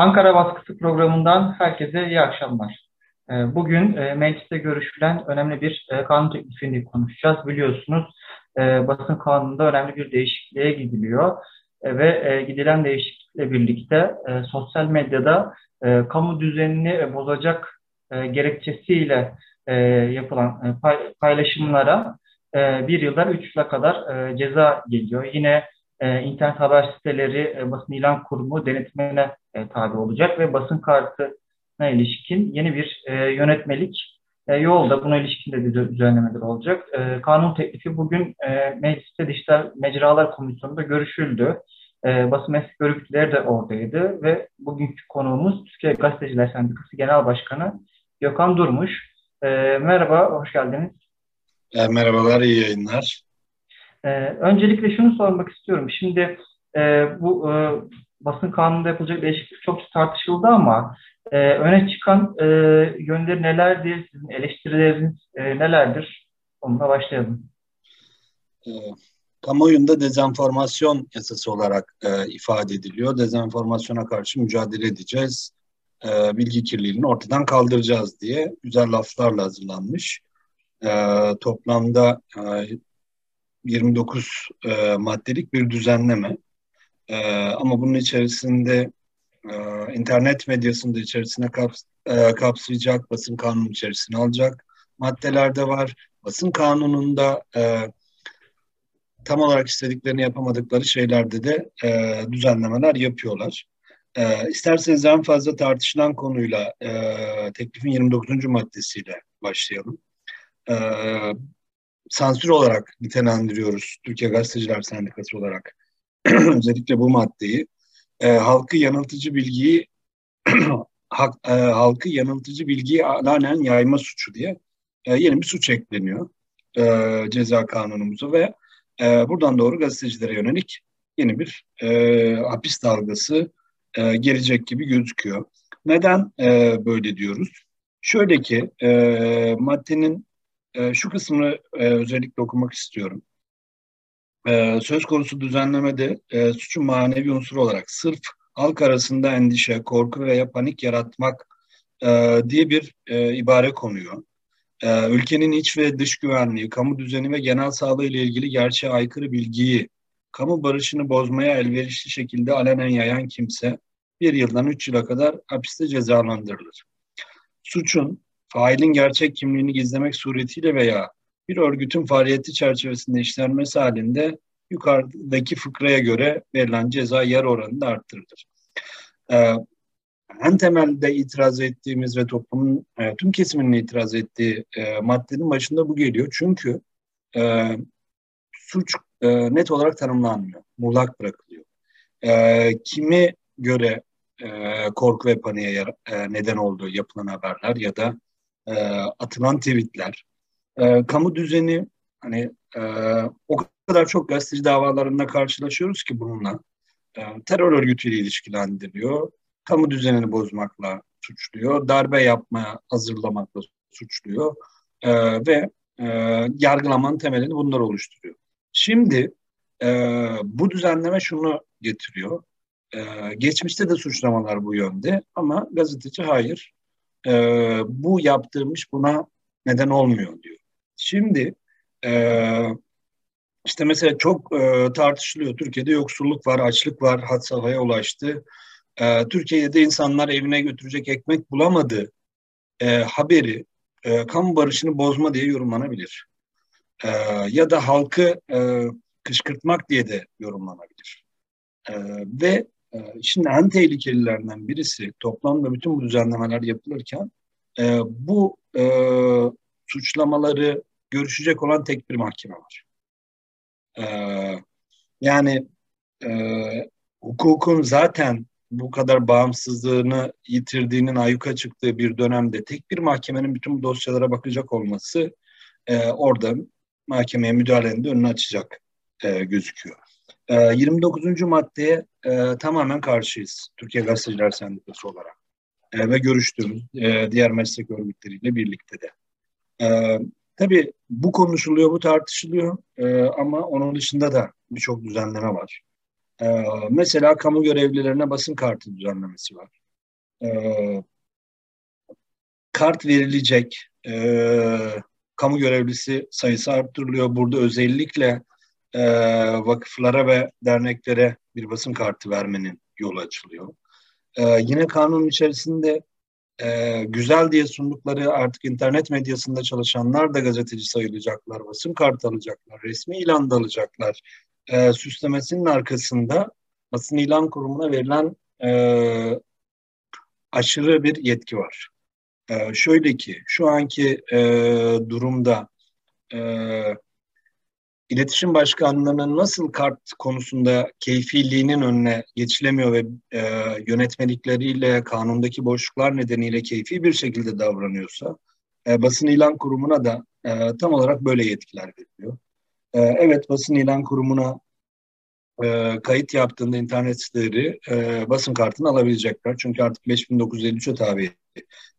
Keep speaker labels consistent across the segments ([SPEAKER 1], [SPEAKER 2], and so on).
[SPEAKER 1] Ankara Baskısı programından herkese iyi akşamlar. Ee, bugün e, mecliste görüşülen önemli bir e, kanun teklifini konuşacağız. Biliyorsunuz e, basın kanununda önemli bir değişikliğe gidiliyor ve gidilen değişiklikle birlikte sosyal medyada kamu düzenini bozacak gerekçesiyle yapılan paylaşımlara bir yıldan üç yıla kadar ceza geliyor. Yine e, internet haber siteleri e, basın ilan kurumu denetimine e, tabi olacak ve basın kartına ilişkin yeni bir e, yönetmelik e, yolda. Buna ilişkin de düzenlemeler olacak. E, kanun teklifi bugün e, Mecliste Dijital Mecralar Komisyonu'nda görüşüldü. E, basın meslek örgütleri de oradaydı ve bugünkü konuğumuz Türkiye Gazeteciler Sendikası Genel Başkanı Gökhan Durmuş. E, merhaba, hoş geldiniz.
[SPEAKER 2] E, merhabalar, iyi yayınlar.
[SPEAKER 1] E, öncelikle şunu sormak istiyorum. Şimdi e, bu e, basın kanununda yapılacak değişiklik çok tartışıldı ama e, öne çıkan e, yönleri nelerdir? Sizin eleştirileriniz e, nelerdir? Onunla başlayalım.
[SPEAKER 2] E, kamuoyunda dezenformasyon yasası olarak e, ifade ediliyor. Dezenformasyona karşı mücadele edeceğiz. E, bilgi kirliliğini ortadan kaldıracağız diye güzel laflarla hazırlanmış. E, toplamda e, 29 e, maddelik bir düzenleme. E, ama bunun içerisinde e, internet medyasını da içerisine kaps e, kapsayacak, basın kanunu içerisine alacak maddeler de var. Basın kanununda e, tam olarak istediklerini yapamadıkları şeylerde de e, düzenlemeler yapıyorlar. E, isterseniz en fazla tartışılan konuyla e, teklifin 29. maddesiyle başlayalım. E, sansür olarak nitelendiriyoruz Türkiye Gazeteciler Sendikası olarak. Özellikle bu maddeyi. E, halkı yanıltıcı bilgiyi hak, e, halkı yanıltıcı bilgiyi alanen yayma suçu diye e, yeni bir suç ekleniyor e, ceza kanunumuza ve e, buradan doğru gazetecilere yönelik yeni bir e, hapis dalgası e, gelecek gibi gözüküyor. Neden e, böyle diyoruz? Şöyle ki e, maddenin e, şu kısmını e, özellikle okumak istiyorum. E, söz konusu düzenlemede e, suçun manevi unsur olarak sırf halk arasında endişe, korku veya panik yaratmak e, diye bir e, ibare konuyor. Ülkenin iç ve dış güvenliği, kamu düzeni ve genel sağlığı ile ilgili gerçeğe aykırı bilgiyi, kamu barışını bozmaya elverişli şekilde alenen yayan kimse bir yıldan üç yıla kadar hapiste cezalandırılır. Suçun failin gerçek kimliğini gizlemek suretiyle veya bir örgütün faaliyeti çerçevesinde işlenmesi halinde yukarıdaki fıkraya göre verilen ceza yer oranı da arttırılır. Ee, en temelde itiraz ettiğimiz ve toplumun e, tüm kesiminin itiraz ettiği e, maddenin başında bu geliyor. Çünkü e, suç e, net olarak tanımlanmıyor, muğlak bırakılıyor. E, kimi göre e, korku ve paniğe e, neden olduğu yapılan haberler ya da e, atılan tweetler, e, kamu düzeni hani e, o kadar çok gazeteci davalarında karşılaşıyoruz ki bununla. E, terör örgütüyle ilişkilendiriliyor, kamu düzenini bozmakla suçluyor, darbe yapmaya hazırlamakla suçluyor. E, ve e, yargılamanın temelini bunlar oluşturuyor. Şimdi e, bu düzenleme şunu getiriyor. E, geçmişte de suçlamalar bu yönde ama gazeteci hayır e, bu yaptırmış buna neden olmuyor diyor. Şimdi e, işte mesela çok e, tartışılıyor. Türkiye'de yoksulluk var, açlık var, had safhaya ulaştı. E, Türkiye'de insanlar evine götürecek ekmek bulamadı e, haberi e, kamu barışını bozma diye yorumlanabilir. E, ya da halkı e, kışkırtmak diye de yorumlanabilir. E, ve ee, şimdi en tehlikelilerinden birisi toplamda bütün bu düzenlemeler yapılırken e, bu e, suçlamaları görüşecek olan tek bir mahkeme var. E, yani e, hukukun zaten bu kadar bağımsızlığını yitirdiğinin ayyuka çıktığı bir dönemde tek bir mahkemenin bütün bu dosyalara bakacak olması e, orada mahkemeye müdahalenin de önünü açacak e, gözüküyor. 29. Ee, maddeye e, tamamen karşıyız Türkiye Gazeteciler Sendikası olarak e, ve görüştüğümüz e, diğer meslek örgütleriyle birlikte de. E, tabii bu konuşuluyor, bu tartışılıyor e, ama onun dışında da birçok düzenleme var. E, mesela kamu görevlilerine basın kartı düzenlemesi var. e, kart verilecek e, kamu görevlisi sayısı arttırılıyor. Burada özellikle e, vakıflara ve derneklere bir basın kartı vermenin yolu açılıyor. E, yine kanunun içerisinde e, güzel diye sundukları artık internet medyasında çalışanlar da gazeteci sayılacaklar, basın kartı alacaklar, resmi ilan da alacaklar. E, süslemesinin arkasında basın ilan kurumuna verilen e, aşırı bir yetki var. E, şöyle ki şu anki e, durumda e, iletişim başkanlığının nasıl kart konusunda keyfiliğinin önüne geçilemiyor ve e, yönetmelikleriyle kanundaki boşluklar nedeniyle keyfi bir şekilde davranıyorsa e, basın ilan kurumuna da e, tam olarak böyle yetkiler veriliyor. E, evet basın ilan kurumuna e, kayıt yaptığında internet siteleri e, basın kartını alabilecekler. Çünkü artık 5953'e tabi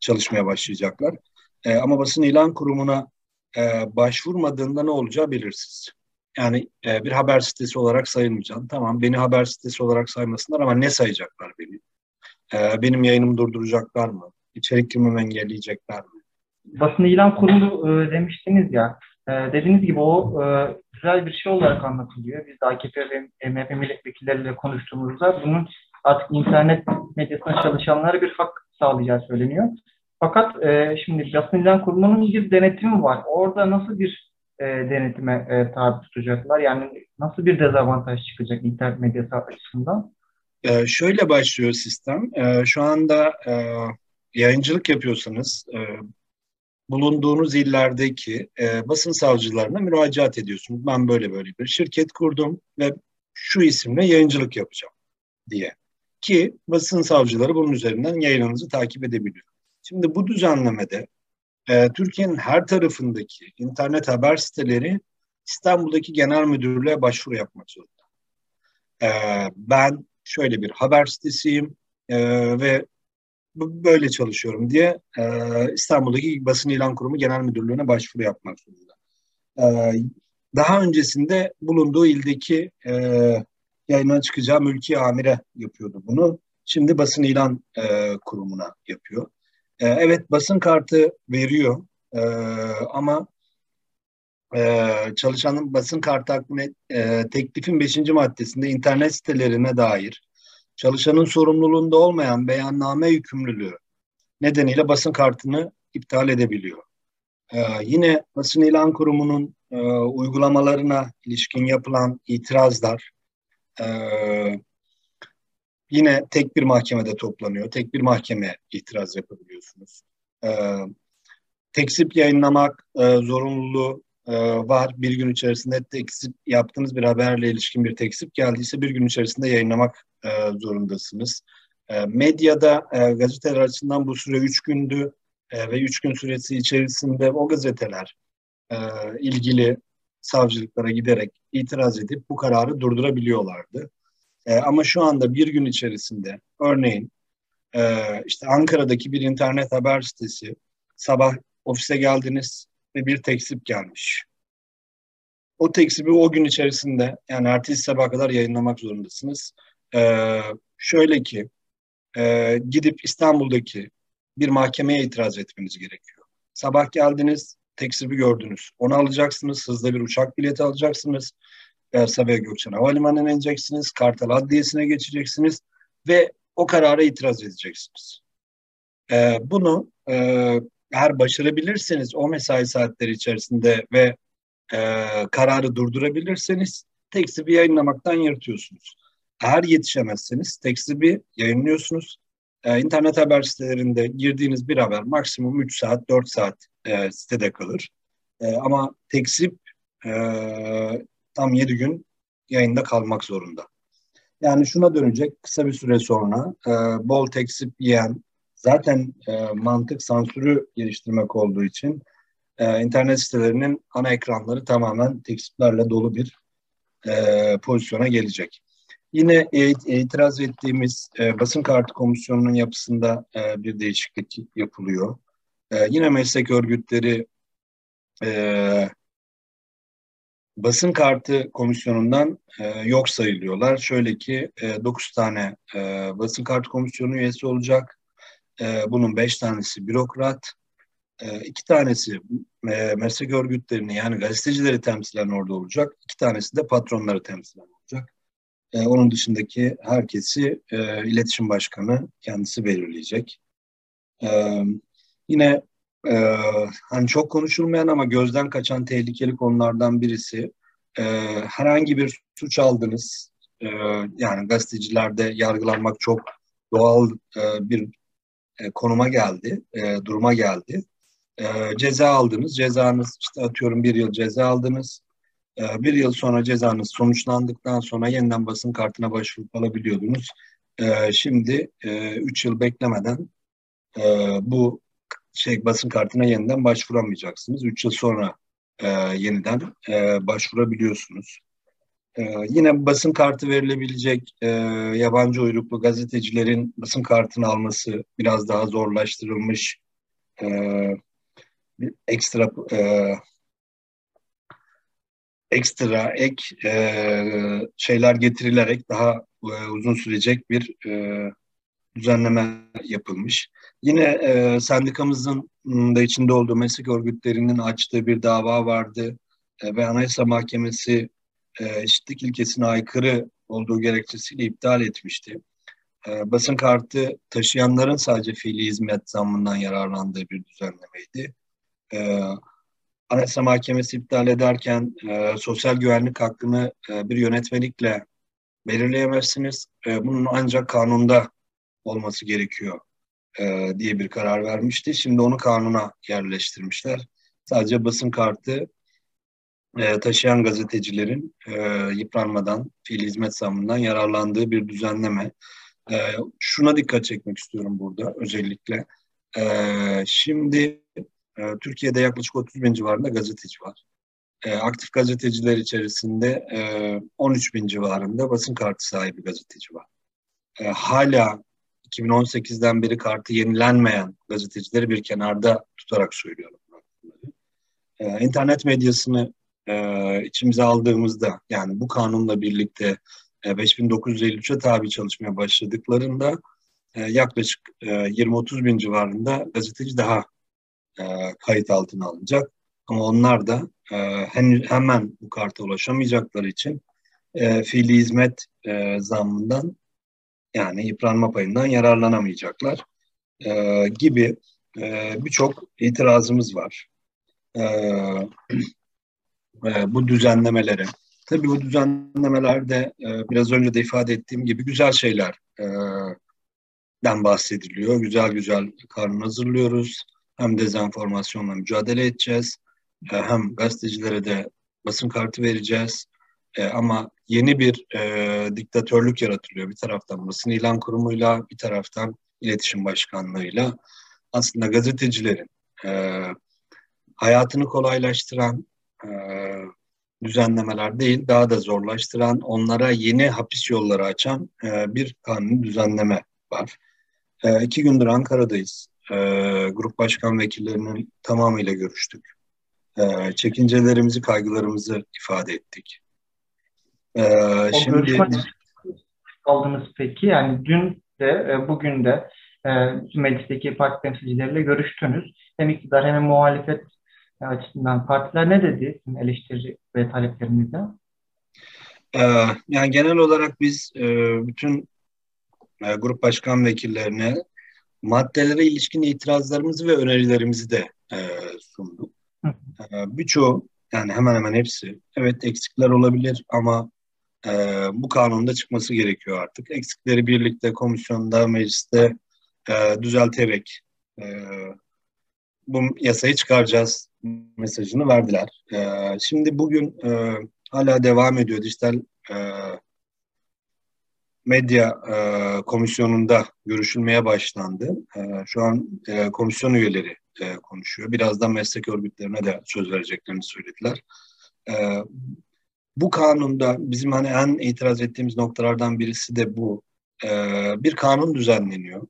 [SPEAKER 2] çalışmaya başlayacaklar. E, ama basın ilan kurumuna e, başvurmadığında ne olacağı belirsiz. Yani e, bir haber sitesi olarak sayılmayacağım. Tamam beni haber sitesi olarak saymasınlar ama ne sayacaklar beni? E, benim yayınımı durduracaklar mı? İçerik girmemi engelleyecekler mi?
[SPEAKER 1] Basın ilan kurumu e, demiştiniz ya. E, dediğiniz gibi o e, güzel bir şey olarak anlatılıyor. Biz de AKP ve MHP milletvekilleriyle konuştuğumuzda bunun artık internet medyasında çalışanlara bir hak sağlayacağı söyleniyor. Fakat e, şimdi basın ilan kurumunun bir denetimi var. Orada nasıl bir e, denetime e, tabi tutacaklar? Yani nasıl bir dezavantaj çıkacak internet medyası açısından?
[SPEAKER 2] E, şöyle başlıyor sistem. E, şu anda e, yayıncılık yapıyorsanız e, bulunduğunuz illerdeki e, basın savcılarına müracaat ediyorsunuz. Ben böyle böyle bir şirket kurdum ve şu isimle yayıncılık yapacağım diye. Ki basın savcıları bunun üzerinden yayınınızı takip edebiliyor. Şimdi bu düzenlemede e, Türkiye'nin her tarafındaki internet haber siteleri İstanbul'daki genel müdürlüğe başvuru yapmak zorunda. E, ben şöyle bir haber sitesiyim e, ve böyle çalışıyorum diye e, İstanbul'daki basın ilan kurumu genel müdürlüğüne başvuru yapmak zorunda. E, daha öncesinde bulunduğu ildeki e, yayına çıkacağı mülki amire yapıyordu bunu. Şimdi basın ilan e, kurumuna yapıyor. E, evet basın kartı veriyor e, ama e, çalışanın basın kartı hakkında e, teklifin 5. maddesinde internet sitelerine dair çalışanın sorumluluğunda olmayan beyanname yükümlülüğü nedeniyle basın kartını iptal edebiliyor. Ee, yine basın ilan kurumunun e, uygulamalarına ilişkin yapılan itirazlar e, yine tek bir mahkemede toplanıyor. Tek bir mahkeme itiraz yapabiliyorsunuz. E, teksip yayınlamak e, zorunluluğu e, var. Bir gün içerisinde teksip yaptığınız bir haberle ilişkin bir teksip geldiyse bir gün içerisinde yayınlamak e, zorundasınız. E, medyada e, gazeteler açısından bu süre üç gündü e, ve üç gün süresi içerisinde o gazeteler e, ilgili savcılıklara giderek itiraz edip bu kararı durdurabiliyorlardı. E, ama şu anda bir gün içerisinde örneğin e, işte Ankara'daki bir internet haber sitesi sabah ofise geldiniz ve bir teksip gelmiş. O teksibi o gün içerisinde yani ertesi sabah kadar yayınlamak zorundasınız. Ee, şöyle ki e, gidip İstanbul'daki bir mahkemeye itiraz etmeniz gerekiyor. Sabah geldiniz, teksibi gördünüz. Onu alacaksınız, hızlı bir uçak bileti alacaksınız. E, Sabiha Gökçen Havalimanı'na ineceksiniz, Kartal Adliyesi'ne geçeceksiniz ve o karara itiraz edeceksiniz. E, bunu e, eğer başarabilirseniz o mesai saatleri içerisinde ve e, kararı durdurabilirseniz tekstibi yayınlamaktan yırtıyorsunuz. Eğer yetişemezseniz tekstibi yayınlıyorsunuz. E, internet haber sitelerinde girdiğiniz bir haber maksimum 3 saat, 4 saat e, sitede kalır. E, ama teksip e, tam 7 gün yayında kalmak zorunda. Yani şuna dönecek kısa bir süre sonra e, bol teksip yiyen zaten e, mantık sansürü geliştirmek olduğu için e, internet sitelerinin ana ekranları tamamen teksiplerle dolu bir e, pozisyona gelecek. Yine itiraz ettiğimiz e, basın kartı komisyonunun yapısında e, bir değişiklik yapılıyor. E, yine meslek örgütleri e, basın kartı komisyonundan e, yok sayılıyorlar. Şöyle ki e, 9 tane e, basın kartı komisyonu üyesi olacak. E, bunun beş tanesi bürokrat, e, iki tanesi e, meslek örgütlerini yani gazetecileri temsilen orada olacak. iki tanesi de patronları temsilen olacak. E, onun dışındaki herkesi e, iletişim başkanı kendisi belirleyecek. E, yine e, hani çok konuşulmayan ama gözden kaçan tehlikeli konulardan birisi e, herhangi bir suç aldınız. E, yani gazetecilerde yargılanmak çok doğal e, bir e, konuma geldi, e, duruma geldi. E, ceza aldınız, cezanız işte atıyorum bir yıl ceza aldınız. E, bir yıl sonra cezanız sonuçlandıktan sonra yeniden basın kartına başvurup alabiliyordunuz. E, şimdi e, üç yıl beklemeden e, bu şey basın kartına yeniden başvuramayacaksınız. Üç yıl sonra e, yeniden e, başvurabiliyorsunuz. E, yine basın kartı verilebilecek e, yabancı uyruklu gazetecilerin basın kartını alması biraz daha zorlaştırılmış. E, bir ekstra e, ekstra ek e, şeyler getirilerek daha e, uzun sürecek bir e, düzenleme yapılmış. Yine e, sendikamızın da içinde olduğu meslek örgütlerinin açtığı bir dava vardı e, ve Anayasa Mahkemesi e, eşitlik ilkesine aykırı olduğu gerekçesiyle iptal etmişti. E, basın kartı taşıyanların sadece fiili hizmet zammından yararlandığı bir düzenlemeydi. E, Anayasa Mahkemesi iptal ederken e, sosyal güvenlik hakkını e, bir yönetmelikle belirleyemezsiniz. E, bunun ancak kanunda olması gerekiyor e, diye bir karar vermişti. Şimdi onu kanuna yerleştirmişler. Sadece basın kartı e, taşıyan gazetecilerin e, yıpranmadan, fiil hizmet zammından yararlandığı bir düzenleme. E, şuna dikkat çekmek istiyorum burada özellikle. E, şimdi e, Türkiye'de yaklaşık 30 bin civarında gazeteci var. E, aktif gazeteciler içerisinde e, 13 bin civarında basın kartı sahibi gazeteci var. E, hala 2018'den beri kartı yenilenmeyen gazetecileri bir kenarda tutarak söylüyorum. Ee, internet medyasını e, içimize aldığımızda yani bu kanunla birlikte e, 5953'e tabi çalışmaya başladıklarında e, yaklaşık e, 20-30 bin civarında gazeteci daha e, kayıt altına alınacak. Ama onlar da e, hemen bu karta ulaşamayacakları için e, fiili hizmet e, zammından yani yıpranma payından yararlanamayacaklar e, gibi e, birçok itirazımız var. E, e, bu düzenlemelere. Tabii bu düzenlemelerde e, biraz önce de ifade ettiğim gibi güzel şeyler e, den bahsediliyor. Güzel güzel kanun hazırlıyoruz. Hem dezenformasyonla mücadele edeceğiz. E, hem gazetecilere de basın kartı vereceğiz. E, ama yeni bir e, diktatörlük yaratılıyor. Bir taraftan basın ilan kurumuyla, bir taraftan iletişim başkanlığıyla. Aslında gazetecilerin e, hayatını kolaylaştıran e, düzenlemeler değil, daha da zorlaştıran, onlara yeni hapis yolları açan e, bir kanun düzenleme var. E, iki gündür Ankara'dayız. E, grup başkan vekillerinin tamamıyla görüştük. E, çekincelerimizi, kaygılarımızı ifade ettik.
[SPEAKER 1] Ee, şimdi aldınız peki? Yani dün de e, bugün de e, meclisteki parti temsilcileriyle görüştünüz. Hem iktidar hem muhalefet açısından partiler ne dedi eleştiri ve taleplerinizde?
[SPEAKER 2] Ee, yani genel olarak biz e, bütün e, grup başkan vekillerine maddelere ilişkin itirazlarımızı ve önerilerimizi de e, sunduk. E, birçoğu yani hemen hemen hepsi evet eksikler olabilir ama e, bu kanunda çıkması gerekiyor artık. Eksikleri birlikte komisyonda, mecliste e, düzelterek e, bu yasayı çıkaracağız mesajını verdiler. E, şimdi bugün e, hala devam ediyor dijital e, medya e, komisyonunda görüşülmeye başlandı. E, şu an e, komisyon üyeleri e, konuşuyor. Birazdan meslek örgütlerine de söz vereceklerini söylediler. E, bu kanunda bizim hani en itiraz ettiğimiz noktalardan birisi de bu. Ee, bir kanun düzenleniyor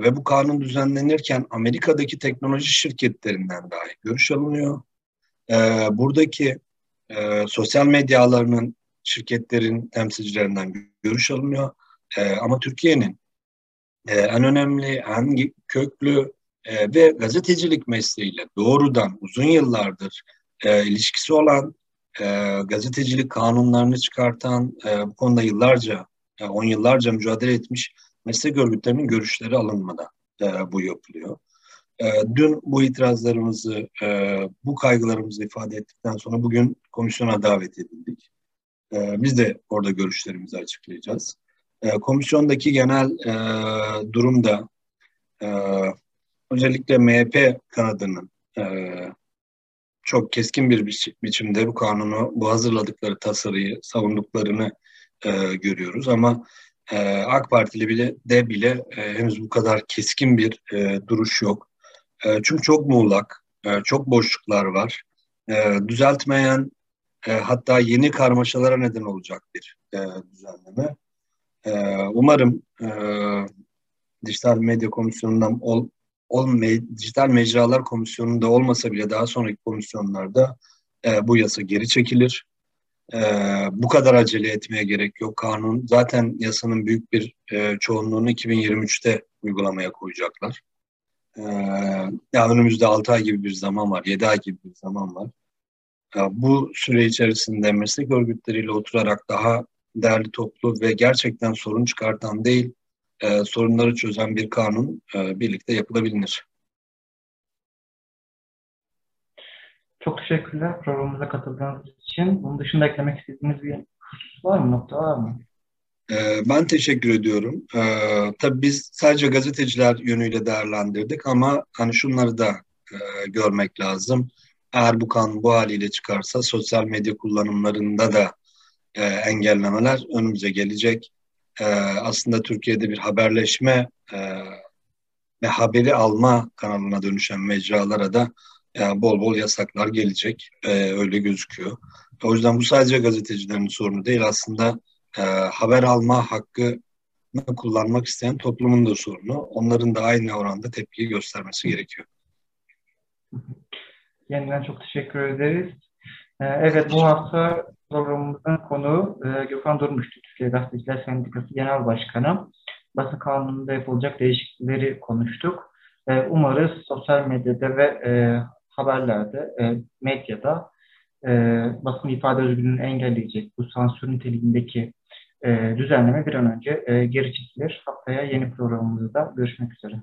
[SPEAKER 2] ve bu kanun düzenlenirken Amerika'daki teknoloji şirketlerinden dahi görüş alınıyor. Ee, buradaki e, sosyal medyalarının şirketlerin temsilcilerinden görüş alınıyor. Ee, ama Türkiye'nin e, en önemli, en köklü e, ve gazetecilik mesleğiyle doğrudan uzun yıllardır e, ilişkisi olan e, gazetecilik kanunlarını çıkartan e, bu konuda yıllarca, e, on yıllarca mücadele etmiş meslek örgütlerinin görüşleri alınmadan e, bu yapılıyor. E, dün bu itirazlarımızı, e, bu kaygılarımızı ifade ettikten sonra bugün komisyona davet edildik. E, biz de orada görüşlerimizi açıklayacağız. E, komisyondaki genel e, durumda e, özellikle MHP kanadının e, çok keskin bir bi biçimde bu kanunu, bu hazırladıkları tasarıyı savunduklarını e, görüyoruz. Ama e, AK Partili bile de bile e, henüz bu kadar keskin bir e, duruş yok. E, çünkü çok muğlak, e, çok boşluklar var. E, düzeltmeyen, e, hatta yeni karmaşalara neden olacak bir e, düzenleme. E, umarım e, Dijital Medya Komisyonu'ndan ol, ol me, Dijital Mecralar Komisyonu'nda olmasa bile daha sonraki komisyonlarda e, bu yasa geri çekilir. E, bu kadar acele etmeye gerek yok. Kanun zaten yasanın büyük bir e, çoğunluğunu 2023'te uygulamaya koyacaklar. E, yani önümüzde 6 ay gibi bir zaman var, 7 ay gibi bir zaman var. E, bu süre içerisinde meslek örgütleriyle oturarak daha değerli toplu ve gerçekten sorun çıkartan değil, e, sorunları çözen bir kanun e, birlikte yapılabilir.
[SPEAKER 1] Çok teşekkürler programımıza katıldığınız için. Bunun dışında eklemek istediğiniz bir husus var mı, nokta var mı?
[SPEAKER 2] E, ben teşekkür ediyorum. E, tabii biz sadece gazeteciler yönüyle değerlendirdik ama hani şunları da e, görmek lazım. Eğer bu kanun bu haliyle çıkarsa sosyal medya kullanımlarında da e, engellemeler önümüze gelecek. E, aslında Türkiye'de bir haberleşme e, ve haberi alma kanalına dönüşen mecralara da e, bol bol yasaklar gelecek. E, öyle gözüküyor. O yüzden bu sadece gazetecilerin sorunu değil aslında haber alma hakkı kullanmak isteyen toplumun da sorunu. Onların da aynı oranda tepki göstermesi gerekiyor.
[SPEAKER 1] Yeniden çok teşekkür ederiz. Ee, evet bu hafta programımızın konuğu e, Gökhan Durmuş'tu. Türkiye Gazeteciler Sendikası Genel Başkanı. Basın kanununda yapılacak değişiklikleri konuştuk. E, umarız sosyal medyada ve e, haberlerde, e, medyada e, basın ifade özgürlüğünü engelleyecek bu sansür niteliğindeki e, düzenleme bir an önce e, geri çekilir. Haftaya yeni programımızda görüşmek üzere.